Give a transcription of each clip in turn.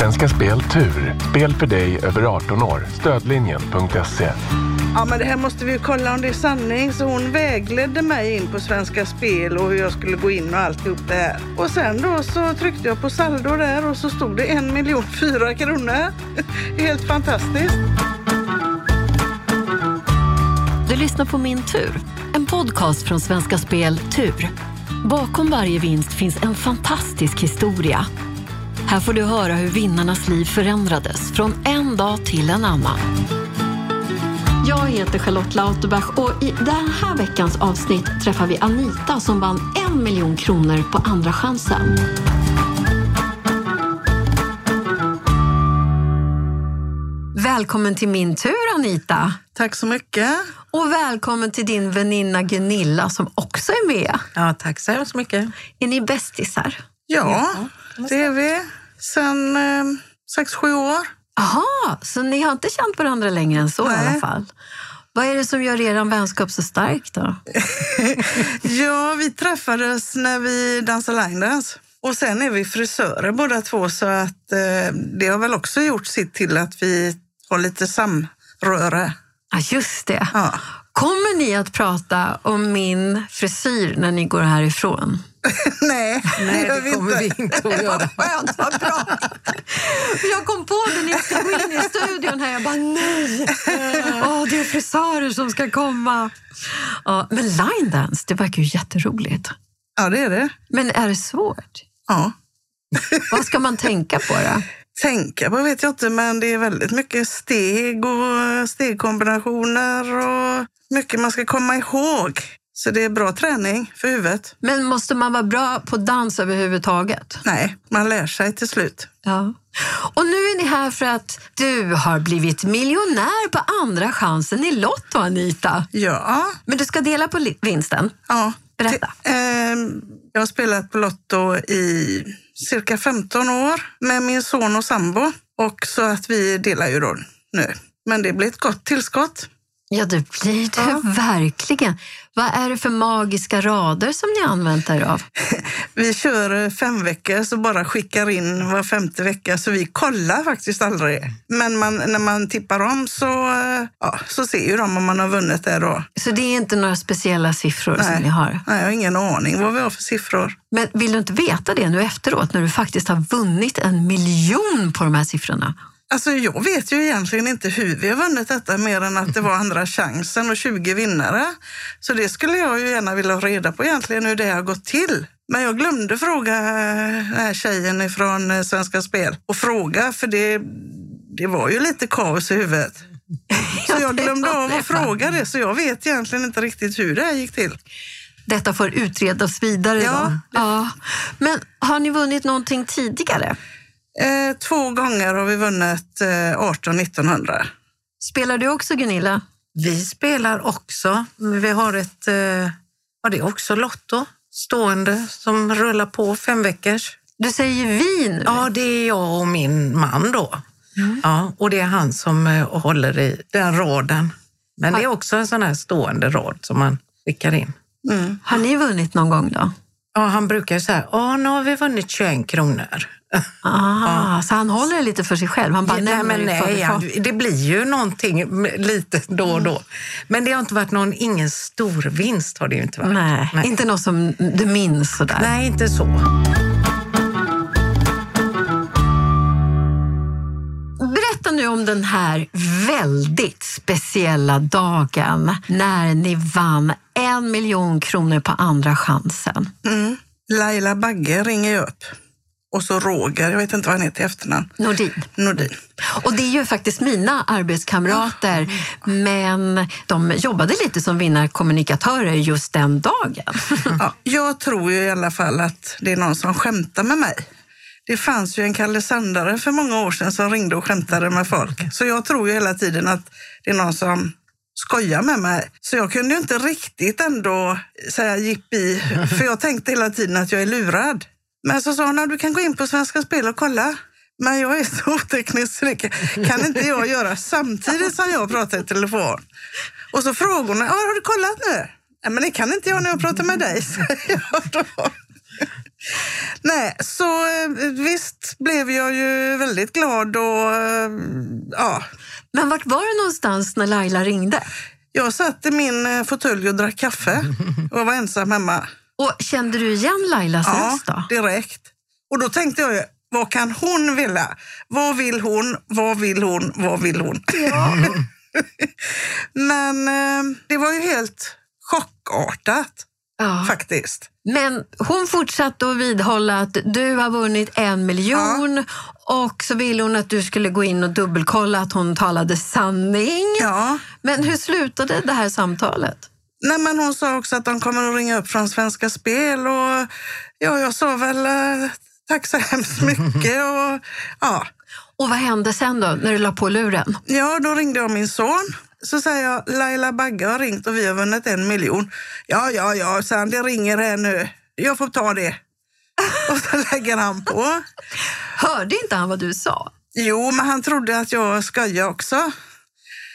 Svenska Spel Tur. Spel för dig över 18 år. Stödlinjen.se. Ja, men det här måste vi ju kolla om det är sanning. Så hon vägledde mig in på Svenska Spel och hur jag skulle gå in och alltihop det här. Och sen då så tryckte jag på saldo där och så stod det en miljon fyra kronor. Helt fantastiskt. Du lyssnar på Min tur, en podcast från Svenska Spel Tur. Bakom varje vinst finns en fantastisk historia. Här får du höra hur vinnarnas liv förändrades från en dag till en annan. Jag heter Charlotte Lauterbach och i den här veckans avsnitt träffar vi Anita som vann en miljon kronor på Andra chansen. Välkommen till min tur Anita. Tack så mycket. Och välkommen till din väninna Gunilla som också är med. Ja, tack så hemskt mycket. Är ni bästisar? Ja, det är vi. Sen eh, sex, sju år. Aha, så ni har inte känt varandra längre än så i Nej. alla fall? Vad är det som gör er vänskap så stark då? Ja, vi träffades när vi dansade line dance. Och sen är vi frisörer båda två så att eh, det har väl också gjort sitt till att vi har lite samröre. Ja, just det. Ja. Kommer ni att prata om min frisyr när ni går härifrån? Nej, Nej, gör det kommer vi inte att göra. Skönt, vad bra! Jag kom på det när jag ska gå in i studion här. Jag bara, nej! Åh, det är frisörer som ska komma. Ja, men line dance, det verkar ju jätteroligt. Ja, det är det. Men är det svårt? Ja. Vad ska man tänka på då? Tänka på vet jag inte, men det är väldigt mycket steg och stegkombinationer och mycket man ska komma ihåg. Så det är bra träning för huvudet. Men måste man vara bra på dans överhuvudtaget? Nej, man lär sig till slut. Ja. Och nu är ni här för att du har blivit miljonär på andra chansen i Lotto, Anita. Ja, Men du ska dela på vinsten. ja. Berätta. T- ehm, jag har spelat på Lotto i cirka 15 år med min son och sambo. Och så att vi delar ju då nu. Men det blir ett gott tillskott. Ja, det blir det Ja. verkligen. Vad är det för magiska rader som ni använt er av? Vi kör eh, fem veckor så bara skickar in var femte vecka så vi kollar faktiskt aldrig. Men man, när man tippar om så, eh, ja, så ser ju de om man har vunnit det då. Så det är inte några speciella siffror som ni har? Nej, jag har ingen aning vad vi har för siffror. Men vill du inte veta det nu efteråt när du faktiskt har vunnit en miljon på de här siffrorna? Alltså jag vet ju egentligen inte hur vi har vunnit detta mer än att det var andra chansen och 20 vinnare. Så det skulle jag ju gärna vilja ha reda på egentligen hur det har gått till. Men jag glömde fråga eh, den här tjejen från eh, Svenska Spel och fråga för det, det var ju lite kaos i huvudet. Så jag det glömde av det, att fråga det så jag vet egentligen inte riktigt hur det här gick till. Detta får utredas vidare Ja, då. Ja. Men har ni vunnit någonting tidigare? Eh, två gånger har vi vunnit eh, 18-1900. Spelar du också Gunilla? Vi spelar också. Vi har ett, eh, ja det är också Lotto stående som rullar på fem veckors. Du säger vi nu. Ja, det är jag och min man då. Ja, och det är han som eh, håller i den raden. Men det är också en sån här stående rad som man skickar in. Mm. Har ni vunnit någon gång då? Ja, han brukar säga, ja nu har vi vunnit 21 kronor. Ah, Så han håller det lite för sig själv? Han bara nej, men nej, ja, det blir ju någonting lite då och då. Men det har inte varit någon, ingen stor vinst har det ju inte varit. Nej, nej. inte något som du minns sådär. nej inte så. Berätta nu om den här väldigt speciella dagen när ni vann en miljon kronor på andra chansen. Mm. Laila Bagge ringer ju upp. Och så Roger, jag vet inte vad han heter i efternamn. Nordin. Nordin. Och det är ju faktiskt mina arbetskamrater, men de jobbade lite som vinnarkommunikatörer just den dagen. Ja, jag tror ju i alla fall att det är någon som skämtar med mig. Det fanns ju en Kalle Sandare för många år sedan som ringde och skämtade med folk. Så jag tror ju hela tiden att det är någon som skojar med mig. Så jag kunde ju inte riktigt ändå säga jippi, för jag tänkte hela tiden att jag är lurad. Men så sa hon du kan gå in på Svenska Spel och kolla. Men jag är så oteknisk så det kan- inte jag göra samtidigt som jag pratar i telefon. Och så frågade hon, "Ja, har du kollat nu? Nej, men det kan inte jag när jag pratar med dig, säger jag då. Nej, så eh, visst blev jag ju väldigt glad och eh, ja. Men vart var du någonstans när Laila ringde? Jag satt i min eh, fåtölj och drack kaffe och var ensam hemma. Och kände du igen Lailas Ja, röst då? direkt. Och då tänkte jag vad kan hon vilja? Vad vill hon? Vad vill hon? Vad vill hon? Men eh, det var ju helt chockartat Ja. faktiskt. Men hon fortsatte att vidhålla att du har vunnit en miljon och så ville hon att du skulle gå in och dubbelkolla att hon talade sanning. Ja. Men hur slutade det här samtalet? Nej, men hon sa också att de kommer att ringa upp från Svenska Spel och ja, jag sa väl eh, tack så hemskt mycket. Och, ja. Och vad hände sen då när du la på luren? ja, då ringde jag min son. Så säger jag, Laila Bagge har ringt och vi har vunnit en miljon. Ja, ja, ja, han, det ringer här nu. Jag får ta det. Och så lägger han på. Hörde inte han vad du sa? Jo, men han trodde att jag skojade också.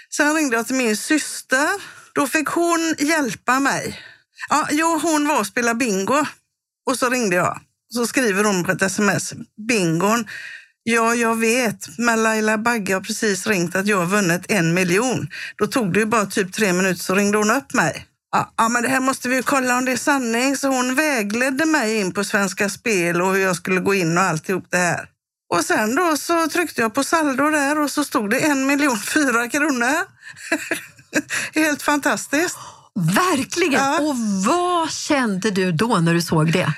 Sen ringde jag till min syster. Då fick hon hjälpa mig. Ja, jo, hon var och spelade bingo. Och så ringde jag. Så skriver hon på ett sms. Bingon. Ja, jag vet, men Laila Bagge har precis ringt att jag har vunnit en miljon. Då tog det ju bara typ tre minuter så ringde hon upp mig. Ja, ja, men det här måste vi ju kolla om det är sanning. Så hon vägledde mig in på Svenska Spel och hur jag skulle gå in och alltihop det här. Och sen då så tryckte jag på saldo där och så stod det en miljon fyra kronor. Helt fantastiskt. Verkligen! Ja. Och vad kände du då när du såg det?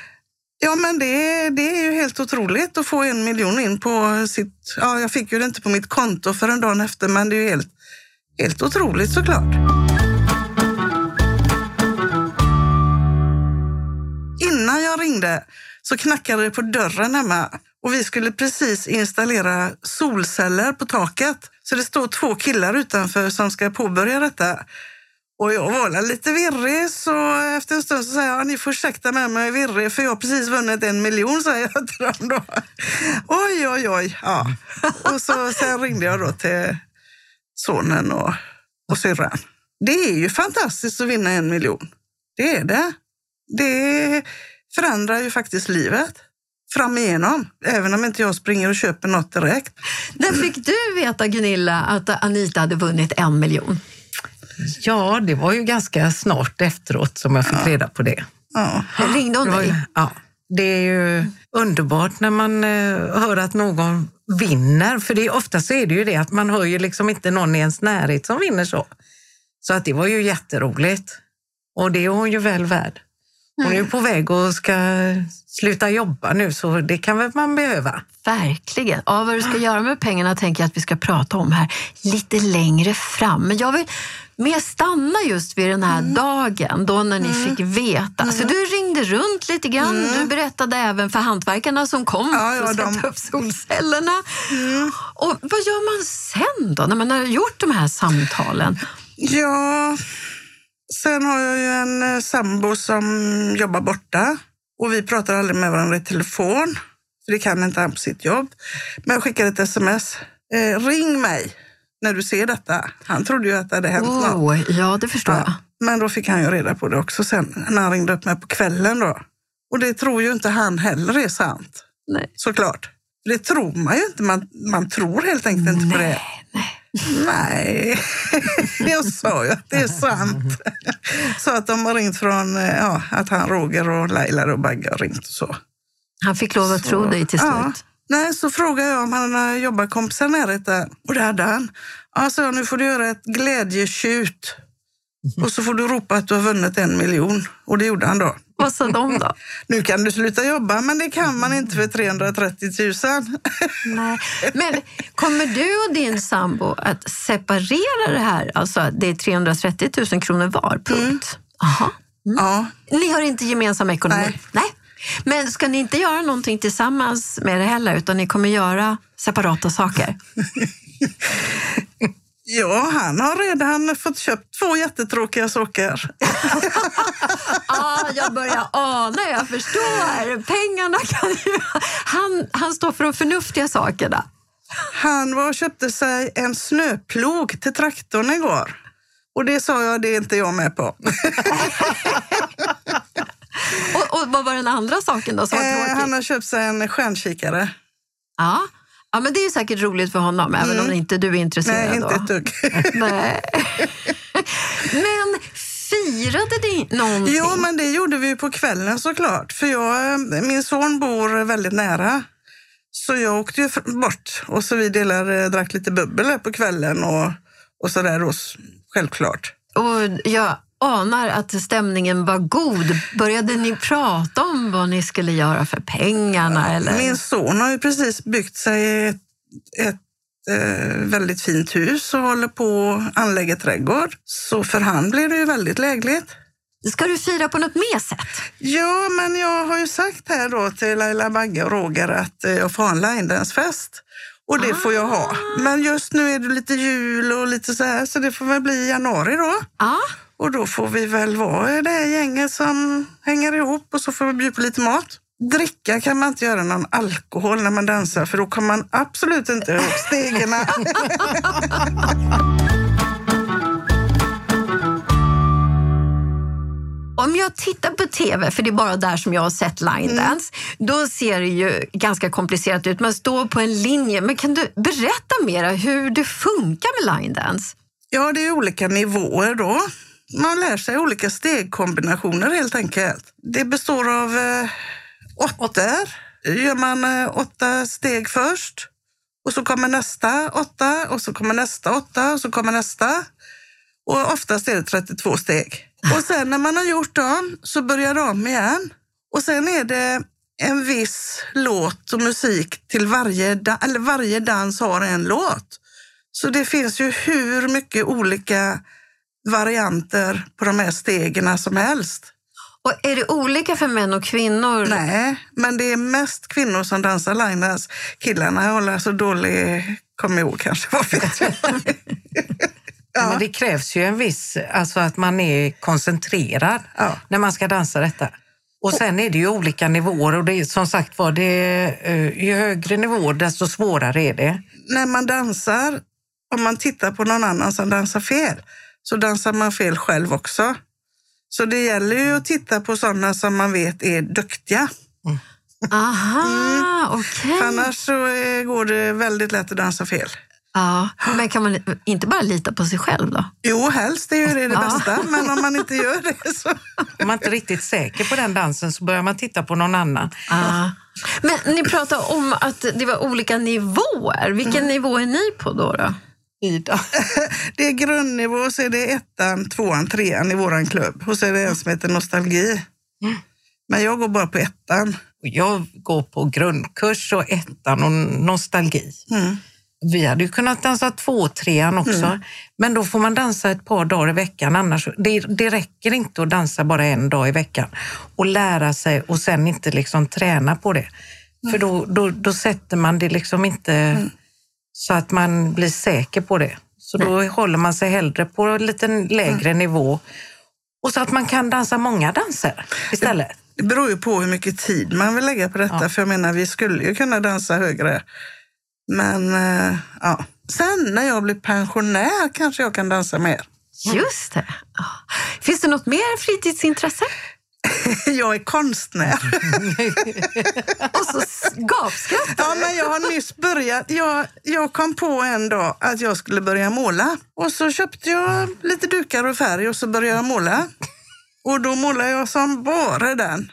Ja, men det, det är ju helt otroligt att få en miljon in på sitt... Ja, jag fick ju det inte på mitt konto för en dag efter, men det är ju helt, helt otroligt såklart. Innan jag ringde så knackade det på dörren hemma och vi skulle precis installera solceller på taket. Så det står två killar utanför som ska påbörja detta. Och jag var lite virrig så efter en stund så säger jag, ni får ursäkta med mig virrig för jag har precis vunnit en miljon säger jag till dem då. Oj, oj, oj. Ja. Och så, sen ringde jag då till sonen och, och syrran. Det är ju fantastiskt att vinna en miljon. Det är det. Det förändrar ju faktiskt livet fram igenom, även om inte jag springer och köper något direkt. När fick du veta, Gunilla, att Anita hade vunnit en miljon? Ja, det var ju ganska snart efteråt som jag fick reda på det. Ja. Ringde hon dig? ja, det är ju underbart när man eh, hör att någon vinner. För det är, ofta så är det ju det att man hör ju liksom inte någon i ens närhet som vinner så. Så att det var ju jätteroligt. Och det är hon ju väl värd. Hon är ju på väg och ska sluta jobba nu så det kan väl man behöva. Verkligen. Ja, vad du ska göra med pengarna tänker jag att vi ska prata om här lite längre fram. Men jag vill mer stanna just vid den här Mm. dagen då när ni fick veta. Så du ringde runt lite grann. Du berättade även för hantverkarna som kom Mm. Ja, ja, för att de- sätta upp solcellerna. Och vad gör man sen då när man har gjort de här samtalen? Ja, sen har jag ju en eh, sambo som jobbar borta och vi pratar aldrig med varandra i telefon, för det kan inte han på sitt jobb. Men jag skickade ett sms. Eh, ring mig när du ser detta. Han trodde ju att det hade hänt något. Oh, ja, det förstår jag. Ja, men då fick han ju reda på det också sen när han ringde upp mig på kvällen då. Och det tror ju inte han heller är sant, Nej. såklart. Det tror man ju inte. Man, man tror helt enkelt inte på det. Nej, jag sa ju att det är sant. Så att de har ringt från, eh, ja, att han Roger och Laila och Bagge har ringt och så. Han fick lov att tro dig till slut. Ja. Nej, så frågade jag om han hade jobbarkompisar närheten och det hade han. Ja, så nu får du göra ett glädjetjut och så får du ropa att du har vunnit en miljon. Och det gjorde han då. Vad sa de då? Nu kan du sluta jobba, men det kan man inte för 330 000. Nej. Men kommer du och din sambo att separera det här? Alltså det är 330 000 kronor var, punkt. Aha. Ja, Ni har inte gemensam ekonomi? Nej. Men ska ni inte göra någonting tillsammans med det heller, utan ni kommer göra separata saker? ja, han har redan fått köpt två jättetråkiga saker. Jag börjar ana, jag förstår. Pengarna kan ju... Han, han står för de förnuftiga sakerna. Han var och köpte sig en snöplog till traktorn igår. Och det sa jag, det är inte jag med på. Och, och vad var den andra saken då som var Eh, han har köpt sig en stjärnkikare. Ja. ja, men det är säkert roligt för honom, även om inte du är intresserad. Mm. Nej, inte ett dugg. Nej. Men firade ni någonting? Jo, men det gjorde vi på kvällen såklart. För jag, min son bor väldigt nära. Så jag åkte ju bort och så vi delade, drack lite bubbel på kvällen och, och sådär då, s- självklart. Och jag anar att stämningen var god. Började ni prata om vad ni skulle göra för pengarna? Eller? Min son har ju precis byggt sig ett, ett eh, väldigt fint hus och håller på att anlägga trädgård. Så för han blir det ju väldigt lägligt. Ska du fira på något mer sätt? Ja, men jag har ju sagt här då till Laila Bagge och Roger att eh, jag får ha en line-dance-fest. Och det får jag ha. Men just nu är det lite jul och lite så här, så det får väl bli i januari då. Ja. Och då får vi väl vara det här gänget som hänger ihop och så får vi bjuda på lite mat. Dricka kan man inte göra någon alkohol när man dansar för då kommer man absolut inte ihåg stegen. Om jag tittar på TV, för det är bara där som jag har sett line dance, då ser det ju ganska komplicerat ut. Man står på en linje. Men kan du berätta mera hur det funkar med line dance? Ja, det är olika nivåer då. Man lär sig olika stegkombinationer helt enkelt. Det består av eh, åttor. Gör man eh, åtta steg först och så kommer nästa åtta och så kommer nästa åtta och så kommer nästa. Och oftast är det 32 steg. Och sen när man har gjort dem så börjar det om igen. Och sen är det en viss låt och musik till varje, da- eller varje dans har en låt. Så det finns ju hur mycket olika varianter på de här stegen som helst. Och är det olika för män och kvinnor? Nej, men det är mest kvinnor som dansar line dance. Killarna håller så dålig, kommer ihåg kanske, vad vet jag. Ja. Men det krävs ju en viss, alltså att man är koncentrerad Ja. när man ska dansa detta. Och sen är det ju olika nivåer och det är som sagt var, det är, eh, ju högre nivå desto svårare är det. När man dansar, om man tittar på någon annan som dansar fel, så dansar man fel själv också. Så det gäller ju att titta på sådana som man vet är duktiga. Aha, okej. För annars så eh, går det väldigt lätt att dansa fel. Ja, men kan man inte bara lita på sig själv då? Jo, helst är ju det det Ja. bästa, men om man inte gör det så... Om man inte är riktigt säker på den dansen så börjar man titta på någon annan. Ja. Men ni pratade om att det var olika nivåer. Vilken nivå är ni på då? då? Ida. Det är grundnivå, så är det ettan, tvåan, trean i våran klubb. Och så är det en som heter Nostalgi. Men jag går bara på ettan. Och Jag går på grundkurs och ettan och nostalgi. Mm. Vi hade ju kunnat dansa två trean också, men då får man dansa ett par dagar i veckan. Annars, det, det räcker inte att dansa bara en dag i veckan och lära sig och sen inte liksom träna på det. För då, då, då sätter man det liksom inte så att man blir säker på det. Så då håller man sig hellre på en lite lägre nivå och så att man kan dansa många danser istället. Det beror ju på hur mycket tid man vill lägga på detta. Ja. För jag menar, vi skulle ju kunna dansa högre. Men eh, ja. Sen när jag blir pensionär kanske jag kan dansa mer. Just det. Finns det något mer fritidsintresse? Jag är konstnär. Och så gapskrattar Ja, men jag har nyss börjat. Jag, jag kom på en dag att jag skulle börja måla. Och så köpte jag lite dukar och färg och så började jag måla. Och då målar jag som bara den.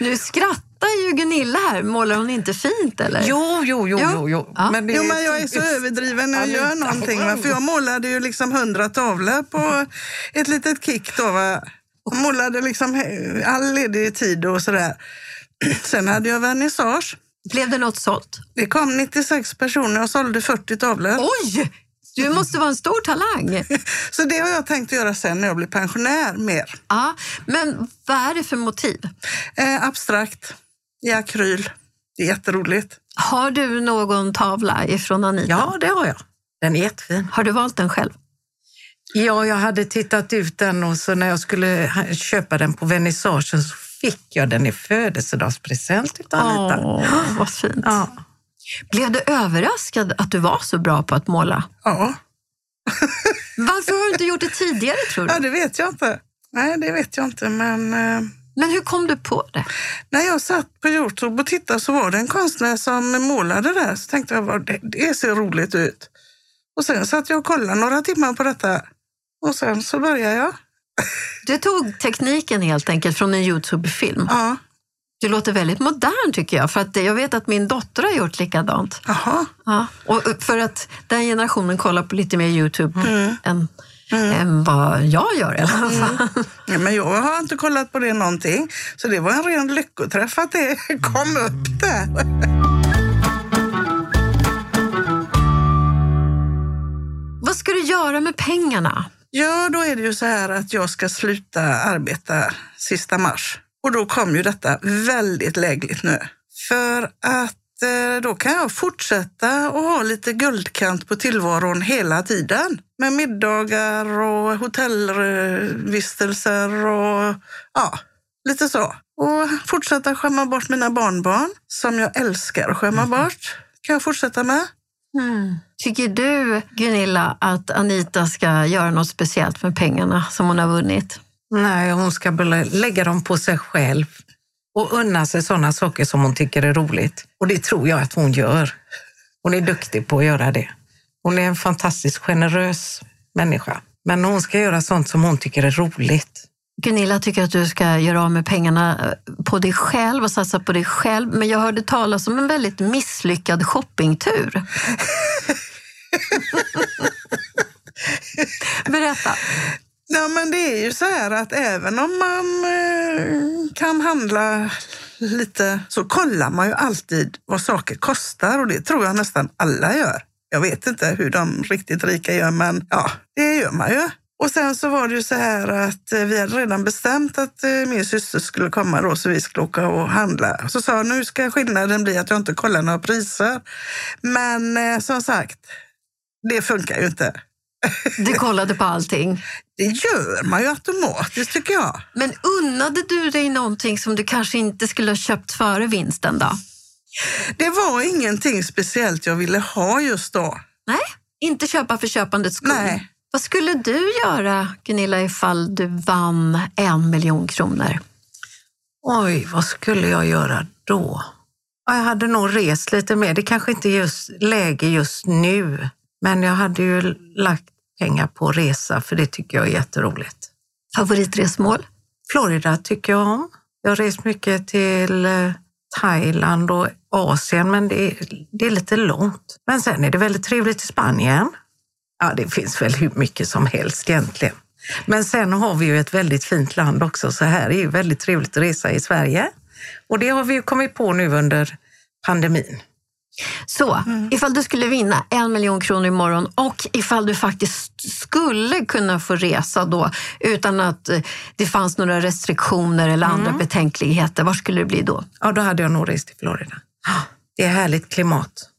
Nu skrattar ju Gunilla här. Målar hon inte fint eller? Jo, jo, jo, Jo. jo. Ja. Men det Jo, men jag är så överdriven när jag Ja, gör någonting. Va? För jag målade ju liksom hundra tavlor på ett litet kick. Då, va? Och målade liksom all ledig tid och sådär. Sen hade jag vernissage. Blev det något sålt? Det kom 96 personer och sålde 40 tavlor. Oj! Du måste vara en stor talang. Så det har jag tänkt göra sen när jag blir pensionär mer. Ja, men vad är det för motiv? Eh, abstrakt, i akryl. Det är jätteroligt. Har du någon tavla ifrån Anita? Ja, det har jag. Den är jättefin. Har du valt den själv? Ja, jag hade tittat ut den och så när jag skulle köpa den på vernissagen så fick jag den i födelsedagspresent utav Anita. Åh, vad fint. Ja. Blev du överraskad att du var så bra på att måla? Ja. Varför har du inte gjort det tidigare tror du? ja, det vet jag inte. Nej, det vet jag inte, men eh, Men hur kom du på det? När jag satt på Youtube och tittade så var det en konstnär som målade där. Så tänkte jag, det, det ser roligt ut. Och sen satt jag och kollade några timmar på detta. Och sen så började jag. Du tog tekniken helt enkelt från en Youtube-film. Ja, Du låter väldigt modern tycker jag, för att jag vet att min dotter har gjort likadant. jaha. Ja. Och för att den generationen kollar på lite mer Youtube Mm. än, än vad jag gör i alla fall. Ja, men jag har inte kollat på det någonting. Så det var en ren lyckoträff att det kom upp där. Vad ska du göra med pengarna? Ja, då är det ju så här att jag ska sluta arbeta sista mars. Och då kom ju detta väldigt lägligt nu. För att eh, då kan jag fortsätta och ha lite guldkant på tillvaron hela tiden. Med middagar och hotellvistelser och ja, lite så. Och fortsätta skämma bort mina barnbarn, som jag älskar att skämma bort. Kan jag fortsätta med. Mm. Tycker du, Gunilla, att Anita ska göra något speciellt med pengarna som hon har vunnit? Nej, hon ska lägga dem på sig själv och unna sig sådana saker som hon tycker är roligt. Och det tror jag att hon gör. Hon är duktig på att göra det. Hon är en fantastiskt generös människa. Men hon ska göra sånt som hon tycker är roligt. Gunilla tycker att du ska göra av med pengarna eh, på dig själv och satsa på dig själv. Men jag hörde talas om en väldigt misslyckad shoppingtur. Berätta. Ja, men det är ju så här att även om man eh, kan handla lite så kollar man ju alltid vad saker kostar och det tror jag nästan alla gör. Jag vet inte hur de riktigt rika gör, men ja, det gör man ju. Och sen så var det ju så här att eh, vi hade redan bestämt att eh, min syster skulle komma då så vi skulle åka och handla. Så sa jag, nu ska skillnaden bli att jag inte kollar några priser. Men eh, som sagt, det funkar ju inte. Du kollade på allting. Det gör man ju automatiskt tycker jag. Men unnade du dig någonting som du kanske inte skulle ha köpt före vinsten då? Det var ingenting speciellt jag ville ha just då. Nej, inte köpa för köpandets skull. Nej. Vad skulle du göra, Gunilla, ifall du vann en miljon kronor? Oj, vad skulle jag göra då? Ja, Jag hade nog rest lite mer. Det kanske inte är just läge just nu, men jag hade ju lagt pengar på resa för det tycker jag är jätteroligt. Favoritresmål? Florida tycker jag om. Jag har rest mycket till eh, Thailand och Asien, men det är, det är lite långt. Men sen är det väldigt trevligt i Spanien. Ja, det finns väl hur mycket som helst egentligen. Men sen har vi ju ett väldigt fint land också, så här är ju väldigt trevligt att resa i Sverige. Och det har vi ju kommit på nu under pandemin. Så, ifall du skulle vinna en miljon kronor imorgon och ifall du faktiskt skulle kunna få resa då utan att eh, det fanns några restriktioner eller andra betänkligheter, var skulle det bli då? Ja, då hade jag nog rest till Florida. Det är härligt klimat.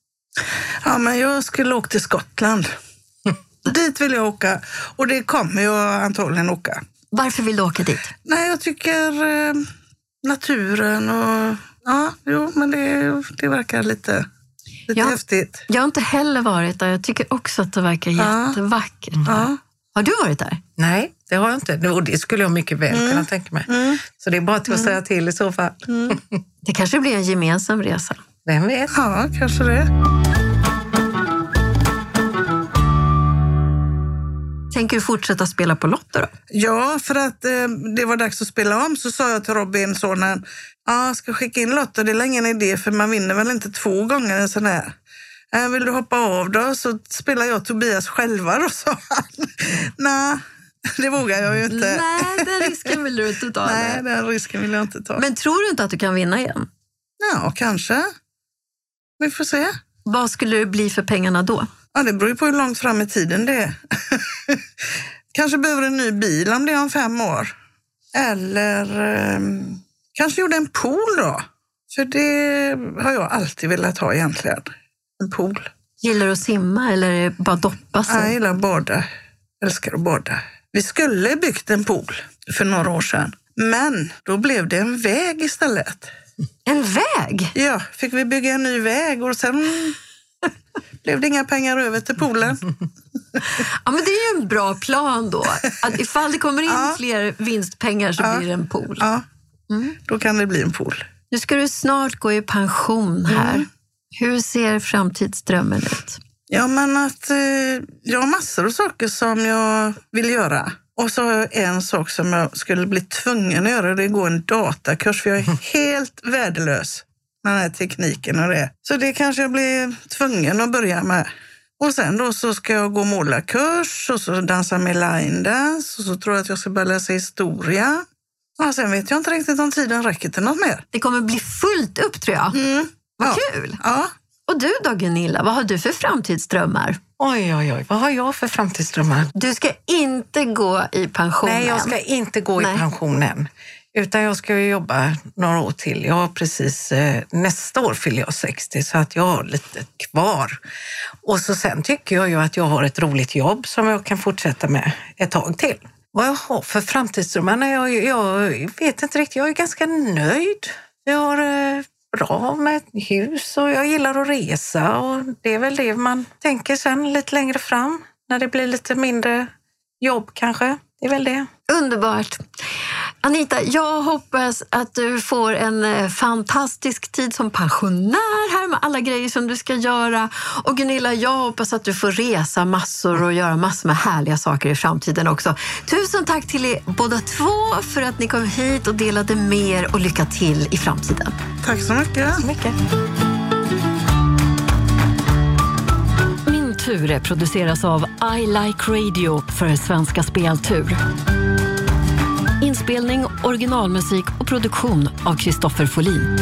Ja, men jag skulle åka till Skottland. Dit vill jag åka och det kommer jag antagligen åka. Varför vill du åka dit? Nej, jag tycker eh, naturen och ja, jo, men det, det verkar lite, lite Ja. häftigt. Jag har inte heller varit där. Jag tycker också att det verkar Ja. jättevackert. Ja. Har du varit där? Nej, det har jag inte. Och det skulle jag mycket väl kunna tänka mig. Så det är bara till att säga till i så fall. Det kanske blir en gemensam resa. Vem vet? ja, kanske det. Tänker du fortsätta spela på Lotto då? Ja, för att eh, det var dags att spela om så sa jag till Robin, sonen, ja, ska skicka in Lotta, det är ingen idé för man vinner väl inte två gånger en sån här. Äh, vill du hoppa av då så spelar jag Tobias själva då, sa han. Nej, det vågar jag ju inte. Nej, den risken vill du inte ta. Nej, den risken vill jag inte ta. Men tror du inte att du kan vinna igen? Ja, kanske. Vi får se. Vad skulle det bli för pengarna då? Ja, det beror ju på hur långt fram i tiden det är. kanske behöver en ny bil om det är om fem år. Eller eh, kanske gjorde en pool då. För det har jag alltid velat ha egentligen. En pool. Gillar du att simma eller bara doppa sig? Jag gillar att bada. Älskar att bada. Vi skulle byggt en pool för några år sedan. Men då blev det en väg istället. En väg? Ja, fick vi bygga en ny väg och sen blev det inga pengar över till poolen. Ja, men det är ju en bra plan då. Att ifall det kommer in Ja. fler vinstpengar så Ja. blir det en pool. Ja, då kan det bli en pool. Nu ska du snart gå i pension här. Mm. Hur ser framtidsdrömmen ut? Ja, men att eh, jag har massor av saker som jag vill göra. Och så en sak som jag skulle bli tvungen att göra, det är att gå en datakurs, för jag är helt värdelös den här tekniken och det. Så det kanske jag blir tvungen att börja med. Och sen då så ska jag gå målarkurs och så dansa med line dance och så tror jag att jag ska börja läsa historia. Ja, sen vet jag inte riktigt om tiden räcker till något mer. Det kommer bli fullt upp tror jag. Mm. Vad ja. kul! Ja. Och du då Gunilla, vad har du för framtidsdrömmar? Oj, oj, oj. Vad har jag för framtidsdrömmar? Du ska inte gå i pension Nej, jag ska inte gå Nej. i pensionen. Utan jag ska ju jobba några år till. Jag har precis, eh, nästa år fyller jag 60 så att jag har lite kvar. Och så sen tycker jag ju att jag har ett roligt jobb som jag kan fortsätta med ett tag till. Vad jag har för framtidsdrömmar? Jag, jag vet inte riktigt. Jag är ganska nöjd. Jag har eh, bra med ett hus och jag gillar att resa och det är väl det man tänker sen lite längre fram när det blir lite mindre jobb kanske. Det är väl det. Underbart. Anita, jag hoppas att du får en eh, fantastisk tid som pensionär här med alla grejer som du ska göra. Och Gunilla, jag hoppas att du får resa massor och göra massor med härliga saker i framtiden också. Tusen tack till er båda två för att ni kom hit och delade med er och lycka till i framtiden. Tack så mycket. Mycket. Min tur produceras av I Like Radio för Svenska Speltur. Inspelning, originalmusik och produktion av Kristoffer Folin.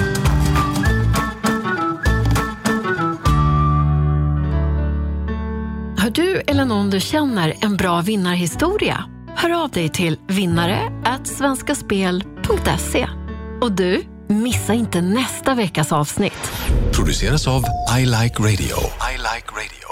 Har du eller någon du känner en bra vinnarhistoria? Hör av dig till vinnare svenskaspel.se. Och du, missa inte nästa veckas avsnitt. produceras av I Like Radio. I like radio.